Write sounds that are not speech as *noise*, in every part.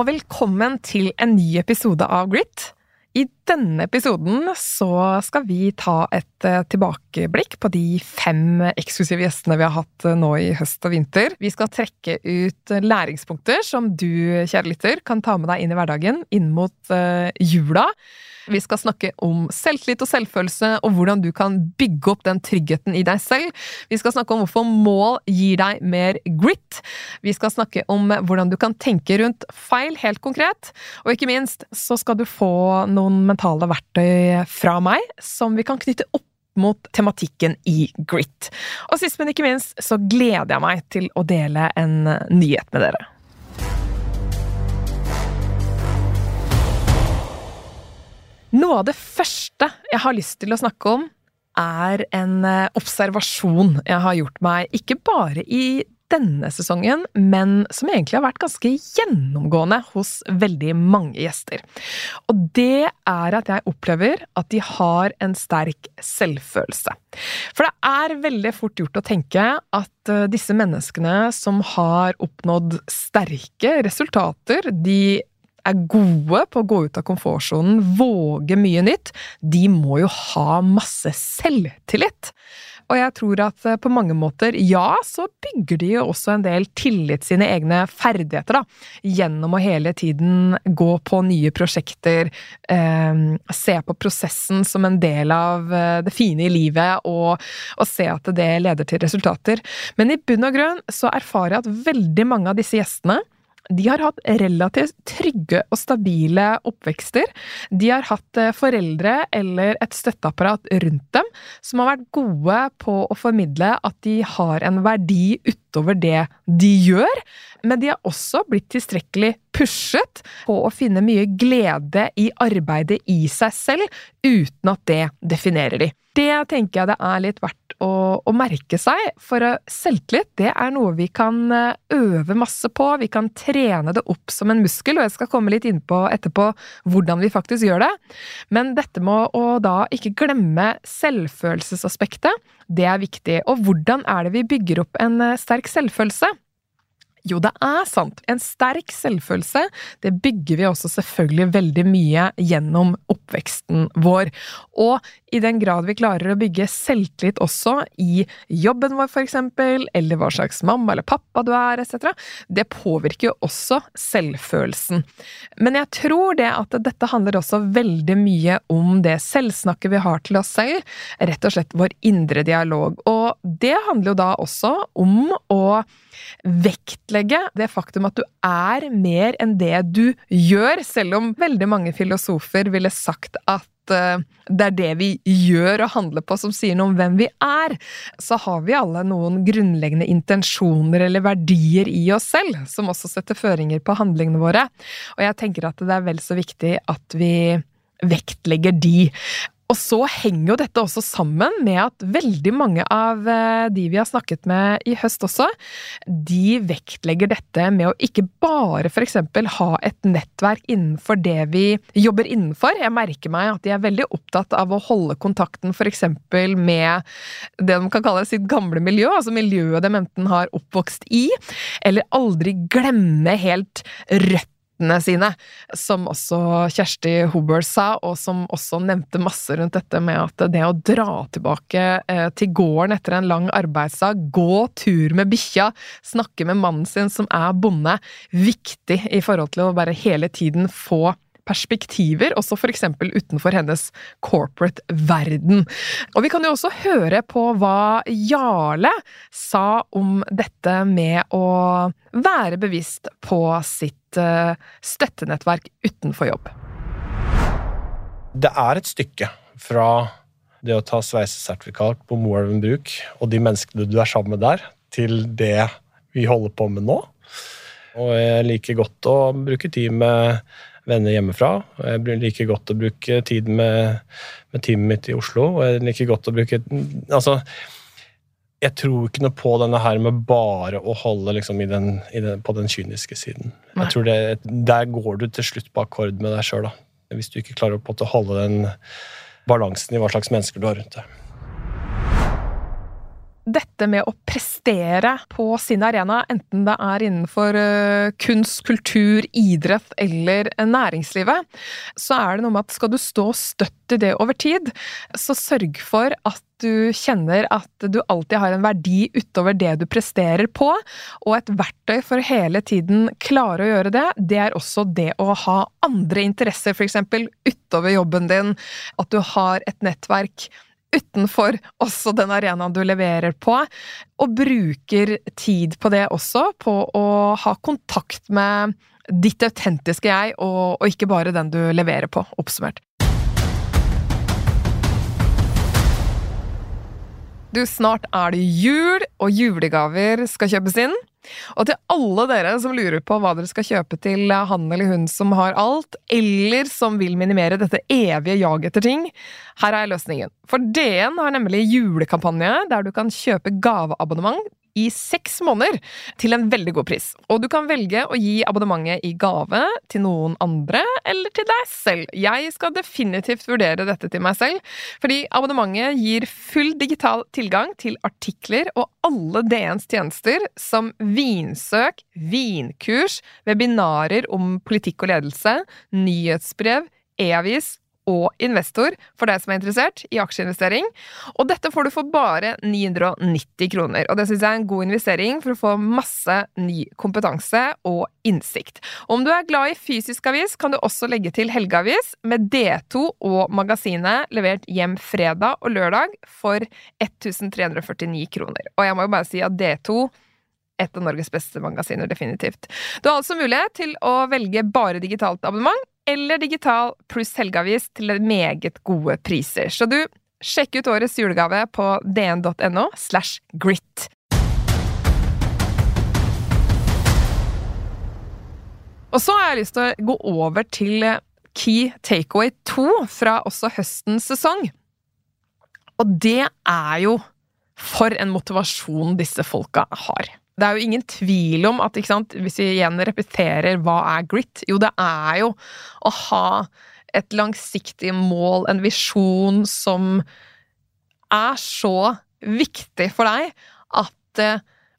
og velkommen til en ny episode av Grit. I denne episoden så skal vi ta et eh, tilbakeblikk på de fem eksklusive gjestene vi har hatt eh, nå i høst og vinter. Vi skal trekke ut læringspunkter som du, kjære lytter, kan ta med deg inn i hverdagen inn mot jula. Vi skal snakke om selvtillit og selvfølelse, og hvordan du kan bygge opp den tryggheten i deg selv. Vi skal snakke om hvorfor mål gir deg mer grit. Vi skal snakke om hvordan du kan tenke rundt feil, helt konkret. Og ikke minst så skal du få noen mentale verktøy fra meg som vi kan knytte opp mot tematikken i grit. Og sist, men ikke minst, så gleder jeg meg til å dele en nyhet med dere. Noe av det første jeg har lyst til å snakke om, er en eh, observasjon jeg har gjort meg, ikke bare i denne sesongen, men som egentlig har vært ganske gjennomgående hos veldig mange gjester. Og det er at jeg opplever at de har en sterk selvfølelse. For det er veldig fort gjort å tenke at eh, disse menneskene som har oppnådd sterke resultater, de er gode på å gå ut av komfortsonen, våge mye nytt, de må jo ha masse selvtillit. Og jeg tror at eh, på mange måter, ja, så bygger de jo også en del tillit sine egne ferdigheter, da. Gjennom å hele tiden gå på nye prosjekter, eh, se på prosessen som en del av eh, det fine i livet, og, og, se at det leder til resultater. Men i bunn og grunn så erfarer jeg at veldig mange av disse gjestene de har hatt relativt trygge og stabile oppvekster. De har hatt eh, foreldre eller et støtteapparat rundt dem som har vært gode på å formidle at de har en verdi utover det de gjør, men de har også blitt tilstrekkelig pushet på å finne mye glede i arbeidet i seg selv, uten at det definerer de. Det tenker jeg det er litt verdt å, å merke seg, for selvtillit det er noe vi kan eh, øve masse på, vi kan trene det opp som en muskel, og jeg skal komme litt innpå etterpå hvordan vi faktisk gjør det. Men dette med å da ikke glemme selvfølelsesaspektet, det er viktig. Og hvordan er det vi bygger opp en eh, sterk selvfølelse? Jo, det er sant. En sterk selvfølelse, det bygger vi også selvfølgelig veldig mye gjennom oppveksten vår. Og i den grad vi klarer å bygge selvtillit også i jobben vår, eksempel, eller hva slags mamma eller pappa du er, etc., det påvirker jo også selvfølelsen. Men jeg tror det at dette handler også veldig mye om det selvsnakket vi har til oss selv, rett og slett vår indre dialog. Og det handler jo da også om å vektlegge det faktum at du er mer enn det du gjør, selv om veldig mange filosofer ville sagt at det er det vi gjør og handler på som sier noe om hvem vi er, så har vi alle noen grunnleggende intensjoner eller verdier i oss selv, som også setter føringer på handlingene våre. Og jeg tenker at det er vel så viktig at vi vektlegger de. Og så henger jo dette også sammen med at veldig mange av eh, de vi har snakket med i høst også, de vektlegger dette med å ikke bare f.eks. ha et nettverk innenfor det vi jobber innenfor. Jeg merker meg at de er veldig opptatt av å holde kontakten f.eks. med det de kan kalle sitt gamle miljø, altså miljøet de enten har oppvokst i, eller aldri glemme helt rødt røttene sine, som også Kjersti Hobøl sa, og som også nevnte masse rundt dette med at det å dra tilbake eh, til gården etter en lang arbeidsdag, gå tur med bikkja, snakke med mannen sin som er bonde, viktig i forhold til å bare hele tiden få perspektiver, også eksempel utenfor hennes corporate verden. Og vi kan jo også høre på hva Jarle sa om dette med å være bevisst på sitt uh, støttenettverk utenfor jobb. Det er et stykke fra det å ta sveisesertifikat på Moelven bruk og de menneskene du er sammen med der, til det vi holder på med nå. Og jeg liker godt å bruke tid med venner hjemmefra. Jeg liker godt å bruke tid med, med teamet mitt i Oslo. og jeg liker godt å bruke altså, jeg tror ikke noe på denne her med bare å holde liksom, i den, i den, på den kyniske siden. Nei. Jeg tror det, Der går du til slutt på akkord med deg sjøl, hvis du ikke klarer å holde den balansen i hva slags mennesker du har rundt deg. Dette med å prestere på sin arena, enten det er innenfor uh, kunst, kultur, idrett eller næringslivet, så er det noe med at skal du stå støtt i det over tid, så sørg for at du kjenner at du alltid har en verdi utover det du presterer på, og et verktøy for hele tiden klare å gjøre det, det er også det å ha andre interesser, f.eks. utover jobben din, at du har et nettverk utenfor også den arenaen du leverer på, og bruker tid på det også, på å ha kontakt med ditt autentiske jeg, og, og ikke bare den du leverer på, oppsummert. Du, snart er det jul, og julegaver skal kjøpes inn. Og til alle dere som lurer på hva dere skal kjøpe til han eller hun som har alt, eller som vil minimere dette evige jaget etter ting, her er løsningen. For DN har nemlig julekampanje der du kan kjøpe gaveabonnement i seks måneder til en veldig god pris. Og du kan velge å gi abonnementet i gave til noen andre eller til deg selv. Jeg skal definitivt vurdere dette til meg selv, fordi abonnementet gir full digital tilgang til artikler og alle DNs tjenester som vinsøk, vinkurs, webinarer om politikk og ledelse, nyhetsbrev, e-avis og investor for deg som er interessert i aksjeinvestering. Og dette får du for bare 990 kroner. Og det syns jeg er en god investering for å få masse ny kompetanse og innsikt. Og om du er glad i fysisk avis, kan du også legge til helgeavis med D2 og magasinet levert hjem fredag og lørdag for 1349 kroner. Og jeg må jo bare si at D2 et av Norges beste magasiner, definitivt. Du har altså mulighet til å velge bare digitalt abonnement, eller digital pluss helgeavis til meget gode priser. Så du, sjekk ut årets julegave på dn.no slash grit. Og så har jeg lyst til å gå over til Key Takeaway 2 fra også høstens sesong. Og det er jo for en motivasjon disse folka har. Det er jo ingen tvil om at, hvis vi igjen repeterer hva er grit, jo, det er jo å ha et langsiktig mål, en visjon som er så viktig for deg at det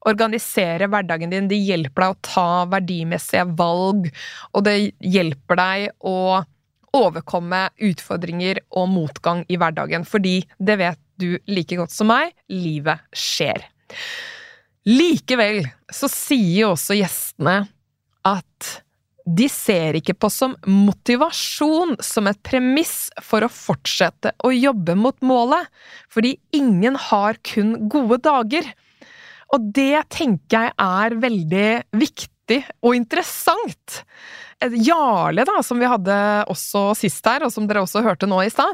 organiserer hverdagen din, det hjelper deg å ta verdimessige valg, og det hjelper deg å overkomme utfordringer og motgang i hverdagen, fordi det vet du like godt som meg, livet skjer. Likevel så sier jo også gjestene at de ser ikke på som motivasjon som et premiss for å fortsette å jobbe mot målet, fordi ingen har kun gode dager. Og det tenker jeg er veldig viktig og interessant. Jarle, da, som vi hadde også sist her, og som dere også hørte nå i stad,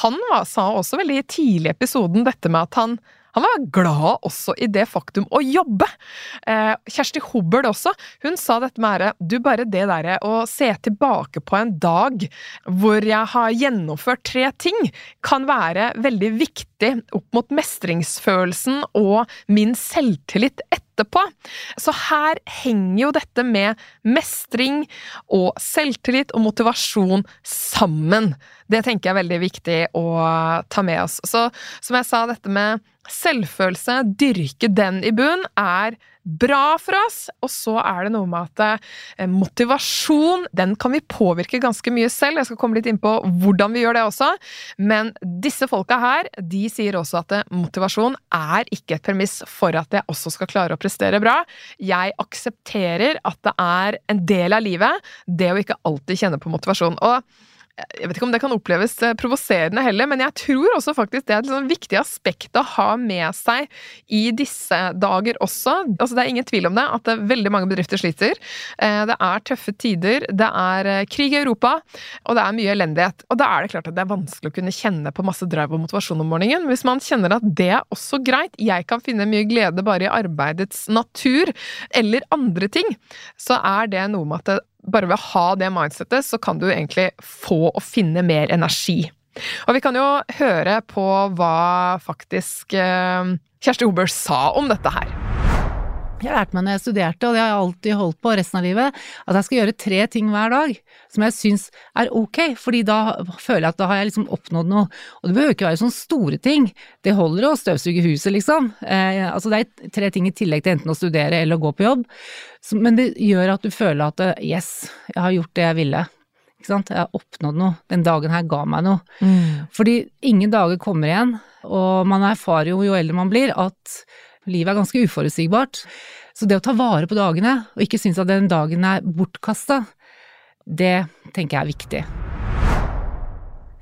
han sa også veldig tidlig i episoden dette med at han han var glad også i det faktum å jobbe. Eh, Kjersti Hobbel også, hun sa dette med ære Du, bare det derre å se tilbake på en dag hvor jeg har gjennomført tre ting, kan være veldig viktig opp mot mestringsfølelsen og min selvtillit etterpå. Så her henger jo dette med mestring og selvtillit og motivasjon sammen. Det tenker jeg er veldig viktig å ta med oss. Så som jeg sa, dette med selvfølelse, dyrke den i bunn, er bra for oss. Og så er det noe med at eh, motivasjon, den kan vi påvirke ganske mye selv. Jeg skal komme litt inn på hvordan vi gjør det også. Men disse folka her, de sier også at eh, motivasjon er ikke et premiss for at jeg også skal klare å prestere bra. Jeg aksepterer at det er en del av livet, det å ikke alltid kjenne på motivasjon. Og jeg vet ikke om det kan oppleves eh, provoserende heller, men jeg tror også faktisk det er et sånn viktig aspekt å ha med seg i disse dager også. Altså, det er ingen tvil om det, at veldig mange bedrifter sliter. Eh, det er tøffe tider, det er eh, krig i Europa, og det er mye elendighet. Og da er det klart at det er vanskelig å kunne kjenne på masse drive og motivasjon om morgenen. Hvis man kjenner at det er også greit, jeg kan finne mye glede bare i arbeidets natur, eller andre ting, så er det noe med at det bare ved å ha det mindsettet, så kan du egentlig få og finne mer energi. Og vi kan jo høre på hva faktisk eh, Kjersti Huber sa om dette her. Jeg lærte meg når jeg studerte, og det har jeg alltid holdt på resten av livet, at jeg skal gjøre tre ting hver dag som jeg syns er ok, fordi da føler jeg at da har jeg liksom oppnådd noe. Og det behøver ikke være sånne store ting, det holder å støvsuge huset, liksom. Eh, altså det er tre ting i tillegg til enten å studere eller å gå på jobb, så, men det gjør at du føler at yes, jeg har gjort det jeg ville. Ikke sant? Jeg har oppnådd noe. Den dagen her ga meg noe. Mm. Fordi ingen dager kommer igjen, og man erfarer jo jo eldre man blir, at Livet er ganske uforutsigbart. Så det å ta vare på dagene, og ikke synes at den dagen er bortkasta, det tenker jeg er viktig.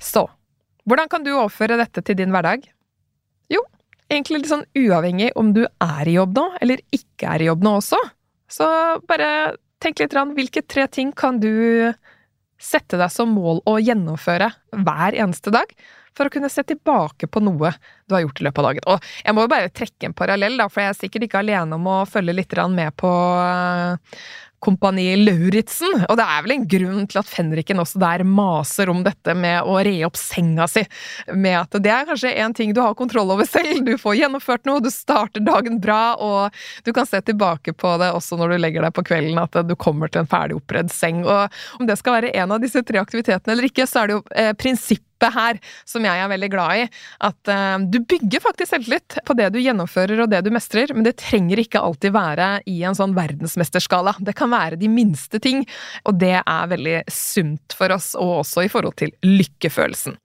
Så, hvordan kan du overføre dette til din hverdag? Jo, egentlig litt sånn uavhengig om du er i jobb nå, eller ikke er i jobb nå også. Så bare tenk litt rann, hvilke tre ting kan du sette deg som mål å gjennomføre hver eneste dag? for å kunne se tilbake på noe du har gjort i løpet av dagen. Og jeg må jo bare trekke en parallell, da, for jeg er sikkert ikke alene om å følge litt med på Kompani Lauritzen. Og det er vel en grunn til at fenriken også der maser om dette med å re opp senga si. Med at det er kanskje en ting du har kontroll over selv. Du får gjennomført noe, du starter dagen bra, og du kan se tilbake på det også når du legger deg på kvelden, at du kommer til en ferdig oppredd seng. Og om det skal være en av disse tre aktivitetene eller ikke, så er det jo eh, prinsippet her som jeg er veldig glad i. At uh, du bygger faktisk selvtillit på det du gjennomfører og det du mestrer, men det trenger ikke alltid være i en sånn verdensmesterskala. Det kan være de minste ting, og det er veldig sunt for oss, og også i forhold til lykkefølelsen.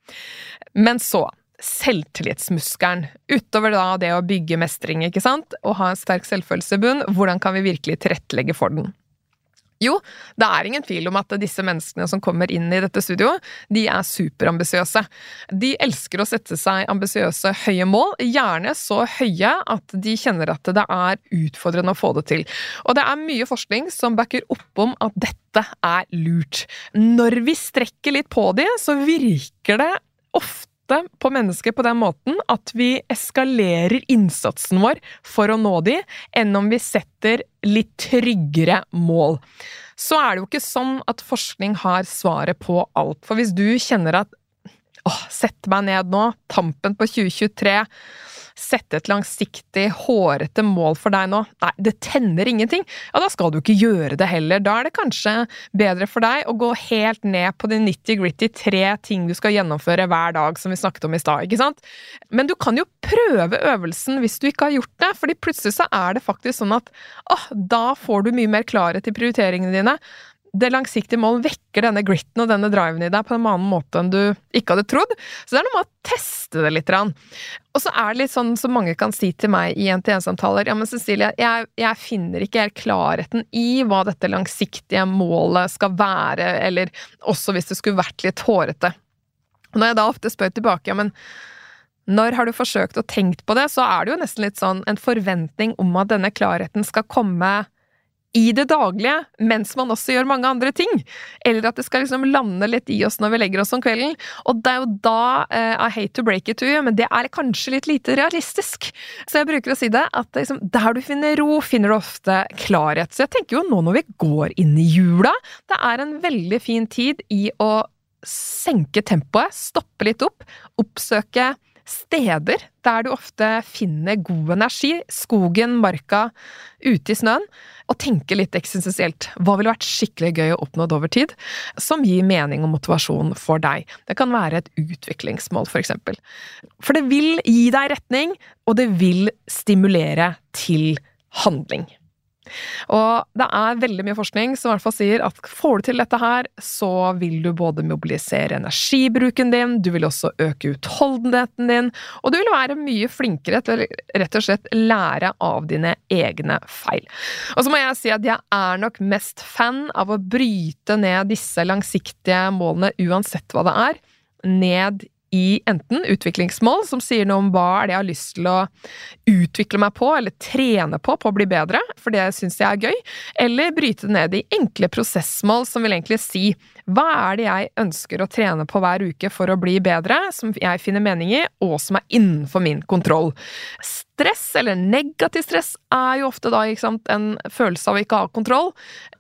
Men så selvtillitsmuskelen. Utover da det å bygge mestring, ikke sant, og ha en sterk selvfølelse i bunn, hvordan kan vi virkelig tilrettelegge for den? Jo, det er ingen tvil om at disse menneskene som kommer inn i dette studioet, de er superambisiøse. De elsker å sette seg ambisiøse, høye mål, gjerne så høye at de kjenner at det er utfordrende å få det til. Og det er mye forskning som backer opp om at dette er lurt. Når vi strekker litt på de, så virker det ofte på mennesker på den måten at vi eskalerer innsatsen vår for å nå de, enn om vi setter litt tryggere mål. Så er det jo ikke sånn at forskning har svaret på alt. For hvis du kjenner at åh, sett meg ned nå, tampen på 2023 sette et langsiktig, hårete mål for deg nå. Nei, det tenner ingenting. Ja, da skal du ikke gjøre det heller. Da er det kanskje bedre for deg å gå helt ned på de nitty-gritty tre ting du skal gjennomføre hver dag, som vi snakket om i stad, ikke sant? Men du kan jo prøve øvelsen hvis du ikke har gjort det, fordi plutselig så er det faktisk sånn at åh, da får du mye mer klarhet i prioriteringene dine det langsiktige målet vekker denne gritten og denne driven i deg på en annen måte enn du ikke hadde trodd. Så det er noe med å teste det litt. Og så er det litt sånn som mange kan si til meg i NTN-samtaler Ja, men Cecilie, jeg, jeg, finner ikke helt klarheten i hva dette langsiktige målet skal være, eller også hvis det skulle vært litt hårete. Når jeg da ofte spør tilbake, ja, men når har du forsøkt å tenkt på det, så er det jo nesten litt sånn en forventning om at denne klarheten skal komme i det daglige, mens man også gjør mange andre ting. Eller at det skal liksom lande litt i oss når vi legger oss om kvelden. Og det er jo da uh, I hate to break it to you, men det er kanskje litt lite realistisk. Så jeg bruker å si det, at liksom, der du finner ro, finner du ofte klarhet. Så jeg tenker jo nå når vi går inn i jula, det er en veldig fin tid i å senke tempoet, stoppe litt opp, oppsøke steder der du ofte finner god energi, skogen, marka, ute i snøen, og tenke litt eksistensielt. Hva ville vært skikkelig gøy å oppnå over tid, som gir mening og motivasjon for deg? Det kan være et utviklingsmål, for eksempel. For det vil gi deg retning, og det vil stimulere til handling. Og det er veldig mye forskning som i hvert fall sier at får du til dette her, så vil du både mobilisere energibruken din, du vil også øke utholdenheten din, og du vil være mye flinkere til å rett og slett lære av dine egne feil. Og så må jeg si at jeg er nok mest fan av å bryte ned disse langsiktige målene, uansett hva det er, ned i enten utviklingsmål, som sier noe om hva er det jeg har lyst til å utvikle meg på, eller trene på på å bli bedre, for det syns jeg er gøy, eller bryte det ned i enkle prosessmål, som vil egentlig si hva er det jeg ønsker å trene på hver uke for å bli bedre, som jeg finner mening i, og som er innenfor min kontroll stress, eller negativ stress, er jo ofte da sant, en følelse av å ikke ha kontroll.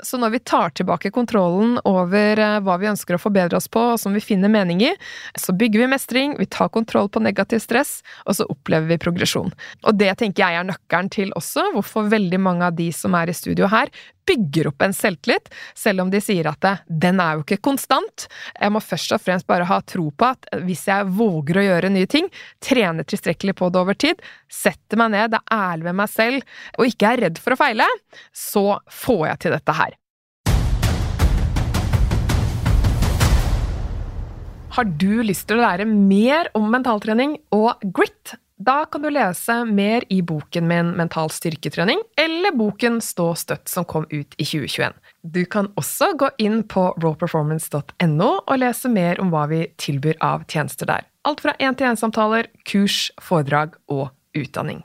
Så når vi tar tilbake kontrollen over eh, hva vi ønsker å forbedre oss på, og som vi finner mening i, så bygger vi mestring, vi tar kontroll på negativ stress, og så opplever vi progresjon. Og det tenker jeg er nøkkelen til også hvorfor veldig mange av de som er i studio her, bygger opp en selvtillit, selv om de sier at det, den er jo ikke konstant. Jeg må først og fremst bare ha tro på at hvis jeg våger å gjøre nye ting, trener tilstrekkelig på det over tid, setter meg ned, er ærlig med meg selv og ikke er redd for å feile, så får jeg til dette her. Har du lyst til å lære mer om mentaltrening og grit? Da kan du lese mer i boken min Mental styrketrening, eller boken Stå støtt som kom ut i 2021. Du kan også gå inn på rawperformance.no og lese mer om hva vi tilbyr av tjenester der. Alt fra én-til-én-samtaler, kurs, foredrag og utdanning.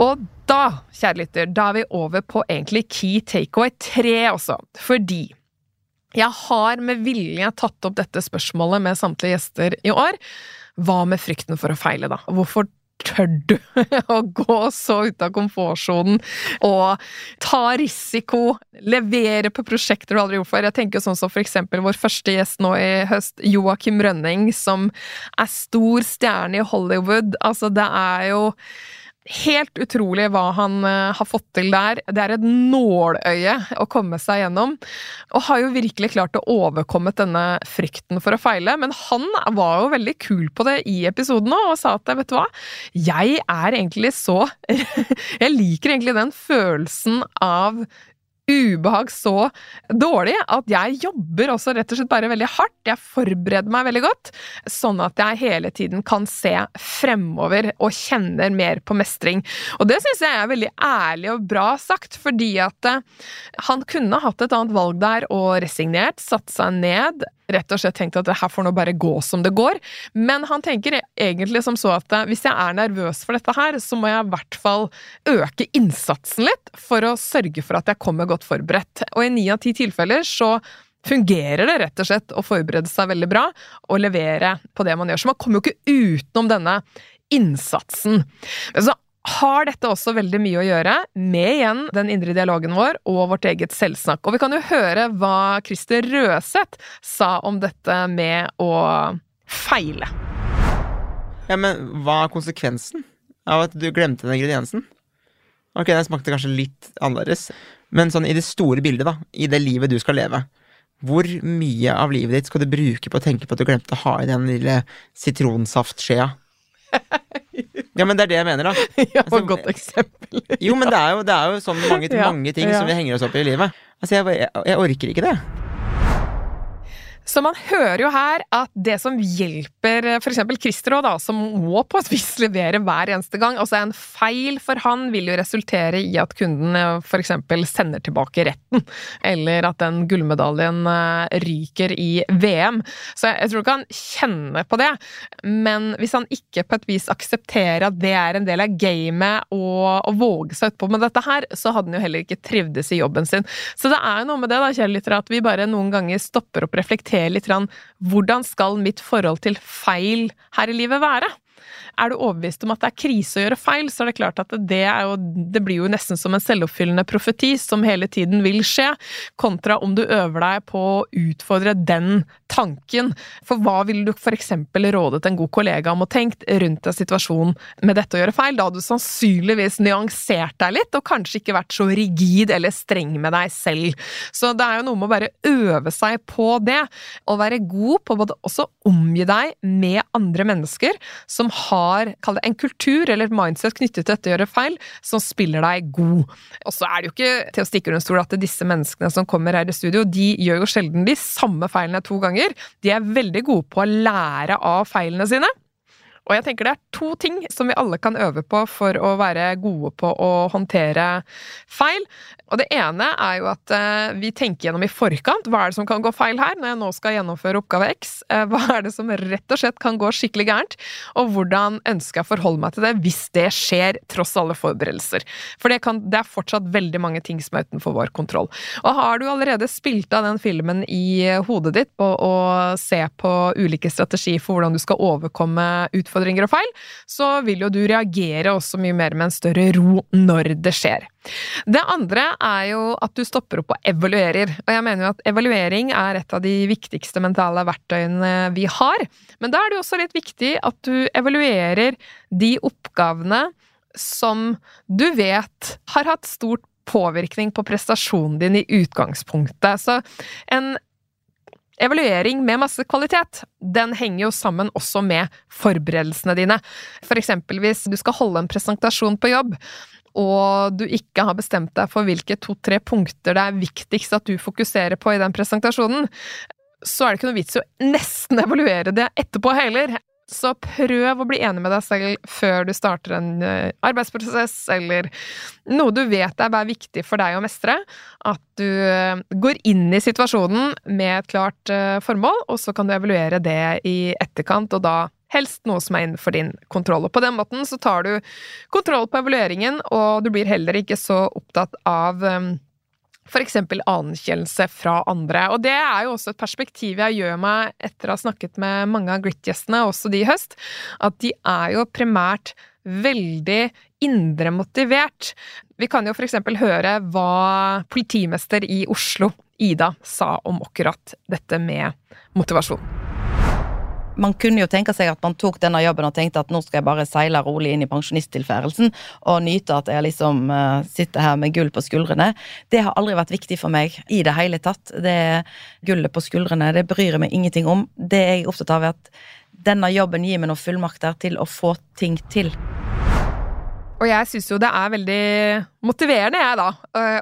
Og da, kjære lytter, da er vi over på egentlig key takeaway 3 også. Fordi jeg har med vilje tatt opp dette spørsmålet med samtlige gjester i år. Hva med frykten for å feile, da? Hvorfor tør du *laughs* å gå så ut av komfortsonen og ta risiko, levere på prosjekter du aldri har gjort før? Jeg tenker sånn som for eksempel vår første gjest nå i høst, Joakim Rønning, som er stor stjerne i Hollywood. Altså, det er jo Helt utrolig hva han uh, har fått til der. Det er et nåløye å komme seg gjennom. Og har jo virkelig klart å overkomme denne frykten for å feile. Men han var jo veldig kul på det i episoden og sa at vet du hva, jeg er egentlig så *laughs* Jeg liker egentlig den følelsen av ubehag så dårlig at jeg jobber også rett og slett bare veldig hardt. Jeg forbereder meg veldig godt, sånn at jeg hele tiden kan se fremover og kjenner mer på mestring. Og det syns jeg er veldig ærlig og bra sagt, fordi at uh, han kunne hatt et annet valg der og resignert, satt seg ned, rett og slett tenkt at det her får nå bare gå som det går. Men han tenker egentlig som så at hvis jeg er nervøs for dette her, så må jeg i hvert fall øke innsatsen litt for å sørge for at jeg kommer godt forberedt. Og i ni av ti tilfeller så fungerer det rett og slett å forberede seg veldig bra og levere på det man gjør. Så man kommer jo ikke utenom denne innsatsen. Så har dette også veldig mye å gjøre med igjen den indre dialogen vår og vårt eget selvsnakk. Og vi kan jo høre hva Christer Røseth sa om dette med å feile. Ja, men hva er konsekvensen av at du glemte den ingrediensen? Ok, den smakte kanskje litt annerledes, men sånn i det store bildet, da, i det livet du skal leve, hvor mye av livet ditt skal du bruke på å tenke på at du glemte å ha i den lille sitronsaftskjea? *laughs* Ja, men det er det jeg mener, da. *laughs* ja, altså, godt eksempel. jo, men det er jo, det er jo sånn mange, *laughs* mange ting ja. som vi henger oss opp i i livet. Altså, jeg, jeg, jeg orker ikke det. Så man hører jo her at det som hjelper eh, f.eks. Christer, da, som må på et vis levere hver eneste gang Altså en feil for han vil jo resultere i at kunden eh, f.eks. sender tilbake retten, eller at den gullmedaljen eh, ryker i VM. Så jeg tror ikke han kjenner på det, men hvis han ikke på et vis aksepterer at det er en del av gamet og våge seg utpå med dette her, så hadde han jo heller ikke trivdes i jobben sin. Så det er jo noe med det, da, kjære lyttere, at vi bare noen ganger stopper opp og reflekterer litt hvordan skal mitt forhold til feil her i livet være? Er du overbevist om at det er krise å gjøre feil, så er det klart at det, jo, det blir jo nesten som en selvoppfyllende profeti som hele tiden vil skje, kontra om du øver deg på å utfordre den tanken. For hva ville du eksempel rådet en god kollega om å tenke rundt en situasjon med dette å gjøre feil? Da hadde du sannsynligvis nyansert deg litt, og kanskje ikke vært så rigid eller streng med deg selv. Så det er jo noe med å bare øve seg på det, og være god på både også omgi deg med andre mennesker som har det en kultur eller et mindset knyttet til dette å gjøre feil, som spiller deg god. Og så er det jo ikke til å stikke under stol at disse menneskene som kommer her i studio, de gjør jo sjelden de samme feilene to ganger. De er veldig gode på å lære av feilene sine. Og jeg tenker det er to ting som vi alle kan øve på for å være gode på å håndtere feil. Og det ene er jo at eh, vi tenker gjennom i forkant hva er det som kan gå feil her, når jeg nå skal gjennomføre oppgave X. Eh, hva er det som rett og slett kan gå skikkelig gærent? Og hvordan ønsker jeg å forholde meg til det hvis det skjer tross alle forberedelser? For det, kan, det er fortsatt veldig mange ting som er utenfor vår kontroll. Og har du allerede spilt av den filmen i hodet ditt på å se på ulike strategier for hvordan du skal overkomme utfordringer og feil, så vil jo du reagere også mye mer med en større ro når det skjer. Det andre er jo at du stopper opp og evaluerer. Og jeg mener jo at evaluering er et av de viktigste mentale verktøyene vi har. Men da er det jo også litt viktig at du evaluerer de oppgavene som du vet har hatt stort påvirkning på prestasjonen din i utgangspunktet. Så en evaluering med masse kvalitet, den henger jo sammen også med forberedelsene dine. For eksempel hvis du skal holde en presentasjon på jobb, og du ikke har bestemt deg for hvilke to-tre punkter det er viktigst at du fokuserer på i den presentasjonen, så er det ikke noe vits i å nesten evaluere det etterpå heller. Så prøv å bli enig med deg selv før du starter en eh, arbeidsprosess, eller noe du vet er viktig for deg å mestre. At du eh, går inn i situasjonen med et klart eh, formål, og så kan du evaluere det i etterkant, og da helst noe som er innenfor din kontroll. Og på den måten så tar du kontroll på evalueringen, og du blir heller ikke så opptatt av f.eks. anerkjennelse fra andre. Og det er jo også et perspektiv jeg gjør meg etter å ha snakket med mange av Grit-gjestene, også de i høst, at de er jo primært veldig indre motivert. Vi kan jo f.eks. høre hva politimester i Oslo, Ida, sa om akkurat dette med motivasjon man kunne jo tenke seg at man tok denne jobben og tenkte at nå skal jeg bare seile rolig inn i pensjonisttilværelsen og nyte at jeg liksom uh, sitter her med gull på skuldrene. Det har aldri vært viktig for meg i det hele tatt. Det gullet på skuldrene, det bryr jeg meg ingenting om. Det jeg er opptatt av, er at denne jobben gir meg noen fullmakter til å få ting til. Og jeg syns jo det er veldig motiverende, jeg, da,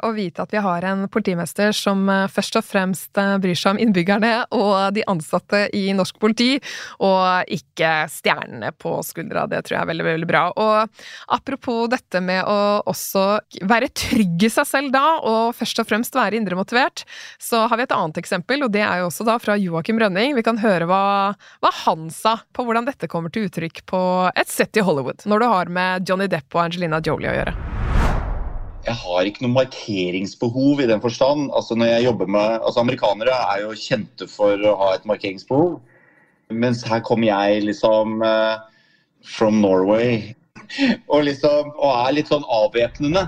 å vite at vi har en politimester som eh, først og fremst eh, bryr seg om innbyggerne og de ansatte i norsk politi, og ikke stjernene på skuldra. Det tror jeg er veldig, veldig bra. Og apropos dette med å også være trygg i seg selv da, og først og fremst være indremotivert, så har vi et annet eksempel, og det er jo også da fra Joakim Rønning. Vi kan høre hva, hva han sa på hvordan dette kommer til uttrykk på et sett i Hollywood, når du har med Johnny Depp og Angelina Jolie å gjøre jeg har ikke noe markeringsbehov i den forstand. Altså når jeg jobber med, altså Amerikanere er jo kjente for å ha et markeringsbehov. Mens her kommer jeg liksom uh, from Norway *laughs* og, liksom, og er litt sånn avvæpnende.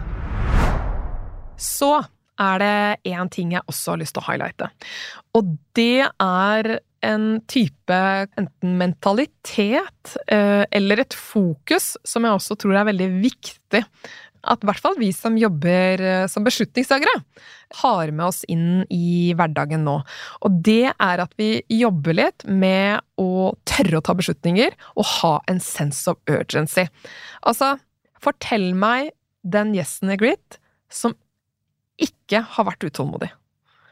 Så er det én ting jeg også har lyst til å highlighte. Og det er en type enten mentalitet uh, eller et fokus som jeg også tror er veldig viktig at i hvert fall vi som jobber eh, som beslutningstagere, har med oss inn i hverdagen nå. Og det er at vi jobber litt med å tørre å ta beslutninger og ha en sense of urgency. Altså, fortell meg den gjesten i Grit som ikke har vært utålmodig.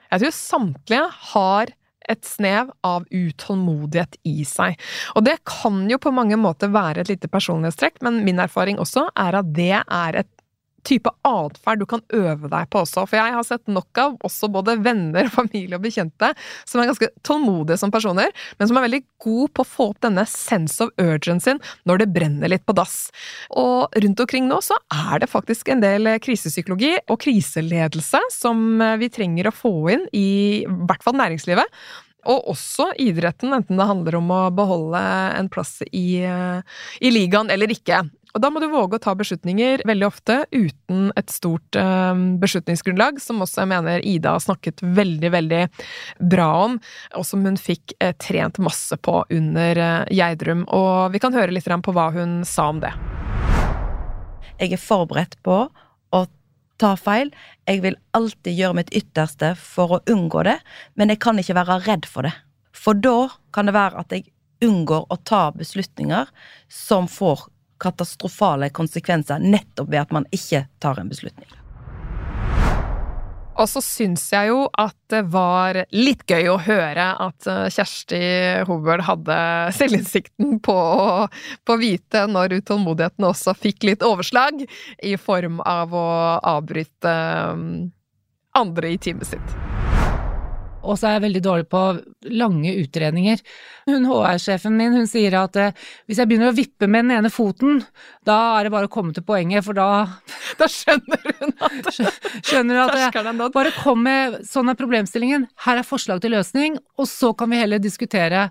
Jeg tror samtlige har et snev av utålmodighet i seg. Og det kan jo på mange måter være et lite personlighetstrekk, men min erfaring også er at det er et type atferd du kan øve deg på også. For jeg har sett nok av også både venner, *laughs* familie og bekjente som er ganske tålmodige som personer, men som er veldig gode på å få opp denne sense of urgency når det brenner litt på dass. Og rundt omkring nå så er det faktisk en del krisepsykologi og kriseledelse som vi trenger å få inn i i hvert fall næringslivet. Og også idretten, enten det handler om å beholde en plass i, i ligaen eller ikke. Og da må du våge å ta beslutninger veldig ofte uten et stort eh, beslutningsgrunnlag, som også jeg mener Ida har snakket veldig, veldig bra om, og som hun fikk eh, trent masse på under eh, Geidrum. Og vi kan høre litt på hva hun sa om det. Jeg er forberedt på å ta feil. Jeg vil alltid gjøre mitt ytterste for å unngå det, men jeg kan ikke være redd for det. For da kan det være at jeg unngår å ta beslutninger som får katastrofale konsekvenser nettopp ved at man ikke tar en beslutning. Og så syns jeg jo at det var litt gøy å høre at eh, Kjersti Hobøl hadde *laughs* selvinnsikten på, å vite når utålmodigheten også fikk litt overslag, i form av å avbryte um, andre i teamet sitt. Og så er jeg veldig dårlig på lange utredninger. Hun HR-sjefen min hun sier at eh, hvis jeg begynner å vippe med den ene foten, da er det bare å komme til poenget, for da *laughs* Da skjønner hun at *laughs* skjønner at jeg, bare kom med sånn er problemstillingen, her er forslag til løsning, og så kan vi heller diskutere.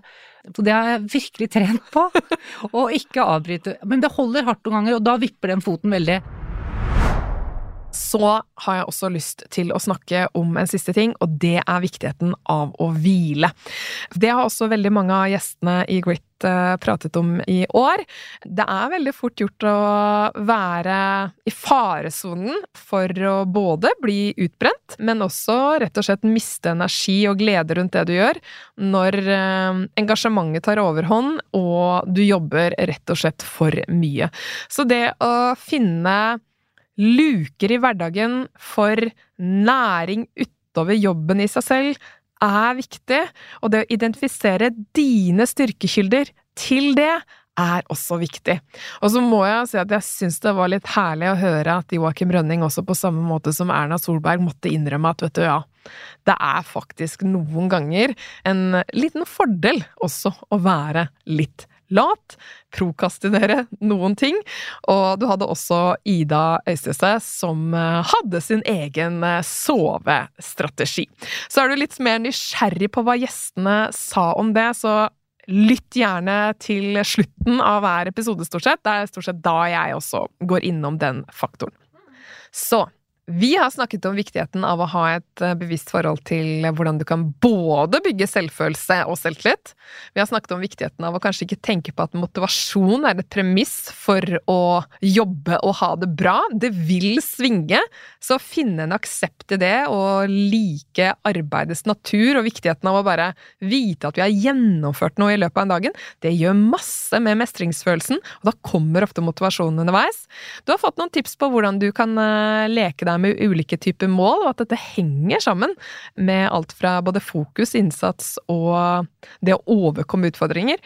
Så det har jeg virkelig trent på, *laughs* å ikke avbryte. Men det holder hardt noen ganger, og da vipper den foten veldig. Så har jeg også lyst til å snakke om en siste ting, og det er viktigheten av å hvile. Det har også veldig mange av gjestene i Grit eh, pratet om i år. Det er veldig fort gjort å være i faresonen for å både bli utbrent, men også rett og slett miste energi og glede rundt det du gjør, når eh, engasjementet tar overhånd og du jobber rett og slett for mye. Så det å finne luker i hverdagen for næring utover jobben i seg selv er viktig, og det å identifisere dine styrkekilder til det er også viktig. Og så må jeg si at jeg syns det var litt herlig å høre at Joakim Rønning også på samme måte som Erna Solberg måtte innrømme at vet du, ja, det er faktisk noen ganger en liten fordel også å være litt lat, prokastinere noen ting. Og du hadde også Ida Øystese, som eh, hadde sin egen eh, sovestrategi. Så er du litt mer nysgjerrig på hva gjestene sa om det, så lytt gjerne til slutten av hver episode, stort sett. Det er stort sett da jeg også går innom den faktoren. Så vi har snakket om viktigheten av å ha et eh, bevisst forhold til hvordan du kan både bygge selvfølelse og selvtillit. Vi har snakket om viktigheten av å kanskje ikke tenke på at motivasjon er et premiss for å jobbe og ha det bra. Det vil svinge, så finne en aksept i det og like arbeidets natur og viktigheten av å bare vite at vi har gjennomført noe i løpet av en dagen, det gjør masse med mestringsfølelsen, og da kommer ofte motivasjonen underveis. Du har fått noen tips på hvordan du kan eh, leke deg med ulike typer mål, og at dette henger sammen med alt fra både fokus, innsats og det å overkomme utfordringer.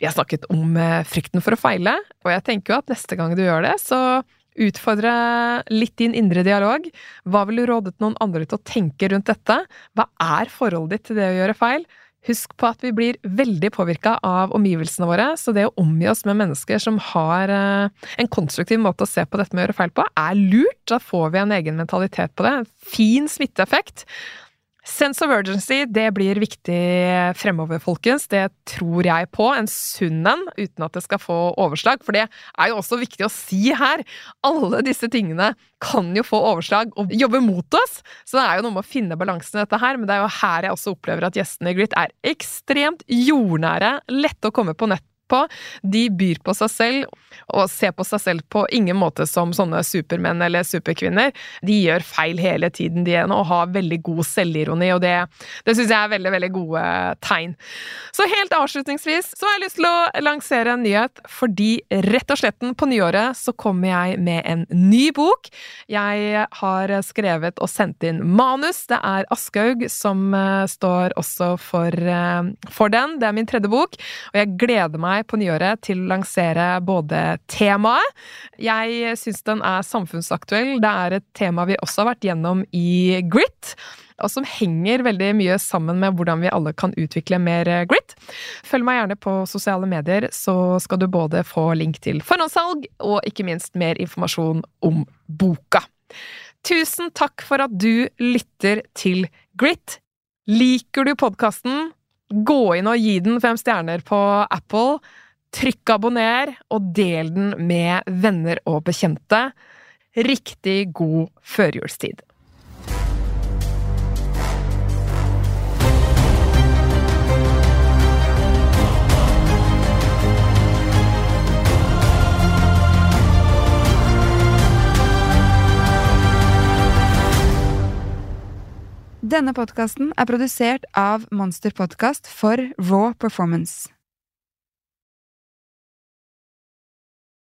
Vi har snakket om eh, frykten for å feile, og jeg tenker jo at neste gang du gjør det, så utfordre litt din indre dialog. Hva ville du rådet noen andre til å tenke rundt dette? Hva er forholdet ditt til det å gjøre feil? Husk på at vi blir veldig påvirka av omgivelsene våre, så det å omgi oss med mennesker som har eh, en konstruktiv måte å se på dette med å gjøre feil på, er lurt. Da får vi en egen mentalitet på det. Fin smitteeffekt. Sense of urgency det blir viktig fremover, folkens. Det tror jeg på. En sunn en, uten at det skal få overslag. For det er jo også viktig å si her. Alle disse tingene kan jo få overslag og jobbe mot oss. Så det er jo noe med å finne balansen i dette her. Men det er jo her jeg også opplever at gjestene i Grit er ekstremt jordnære, lette å komme på nett på. De byr på seg selv, og ser på seg selv på ingen måte som sånne supermenn eller superkvinner. De gjør feil hele tiden, de ene, og har veldig god selvironi, og det, det syns jeg er veldig, veldig gode tegn. Så helt avslutningsvis så har jeg lyst til å lansere en nyhet, fordi rett og slett på nyåret så kommer jeg med en ny bok. Jeg har skrevet og sendt inn manus. Det er Aschehoug som eh, står også for, eh, for den. Det er min tredje bok, og jeg gleder meg på nyåret til å lansere både temaet Jeg syns den er samfunnsaktuell. Det er et tema vi også har vært gjennom i Grit og som henger veldig mye sammen med hvordan vi alle kan utvikle mer grit. Følg meg gjerne på sosiale medier, så skal du både få link til forhåndssalg og ikke minst mer informasjon om boka. Tusen takk for at du lytter til Grit. Liker du podkasten? Gå inn og gi den fem stjerner på Apple. Trykk abonner, og del den med venner og bekjente. Riktig god førjulstid. Denne podkasten er produsert av Monster Podkast for Raw Performance.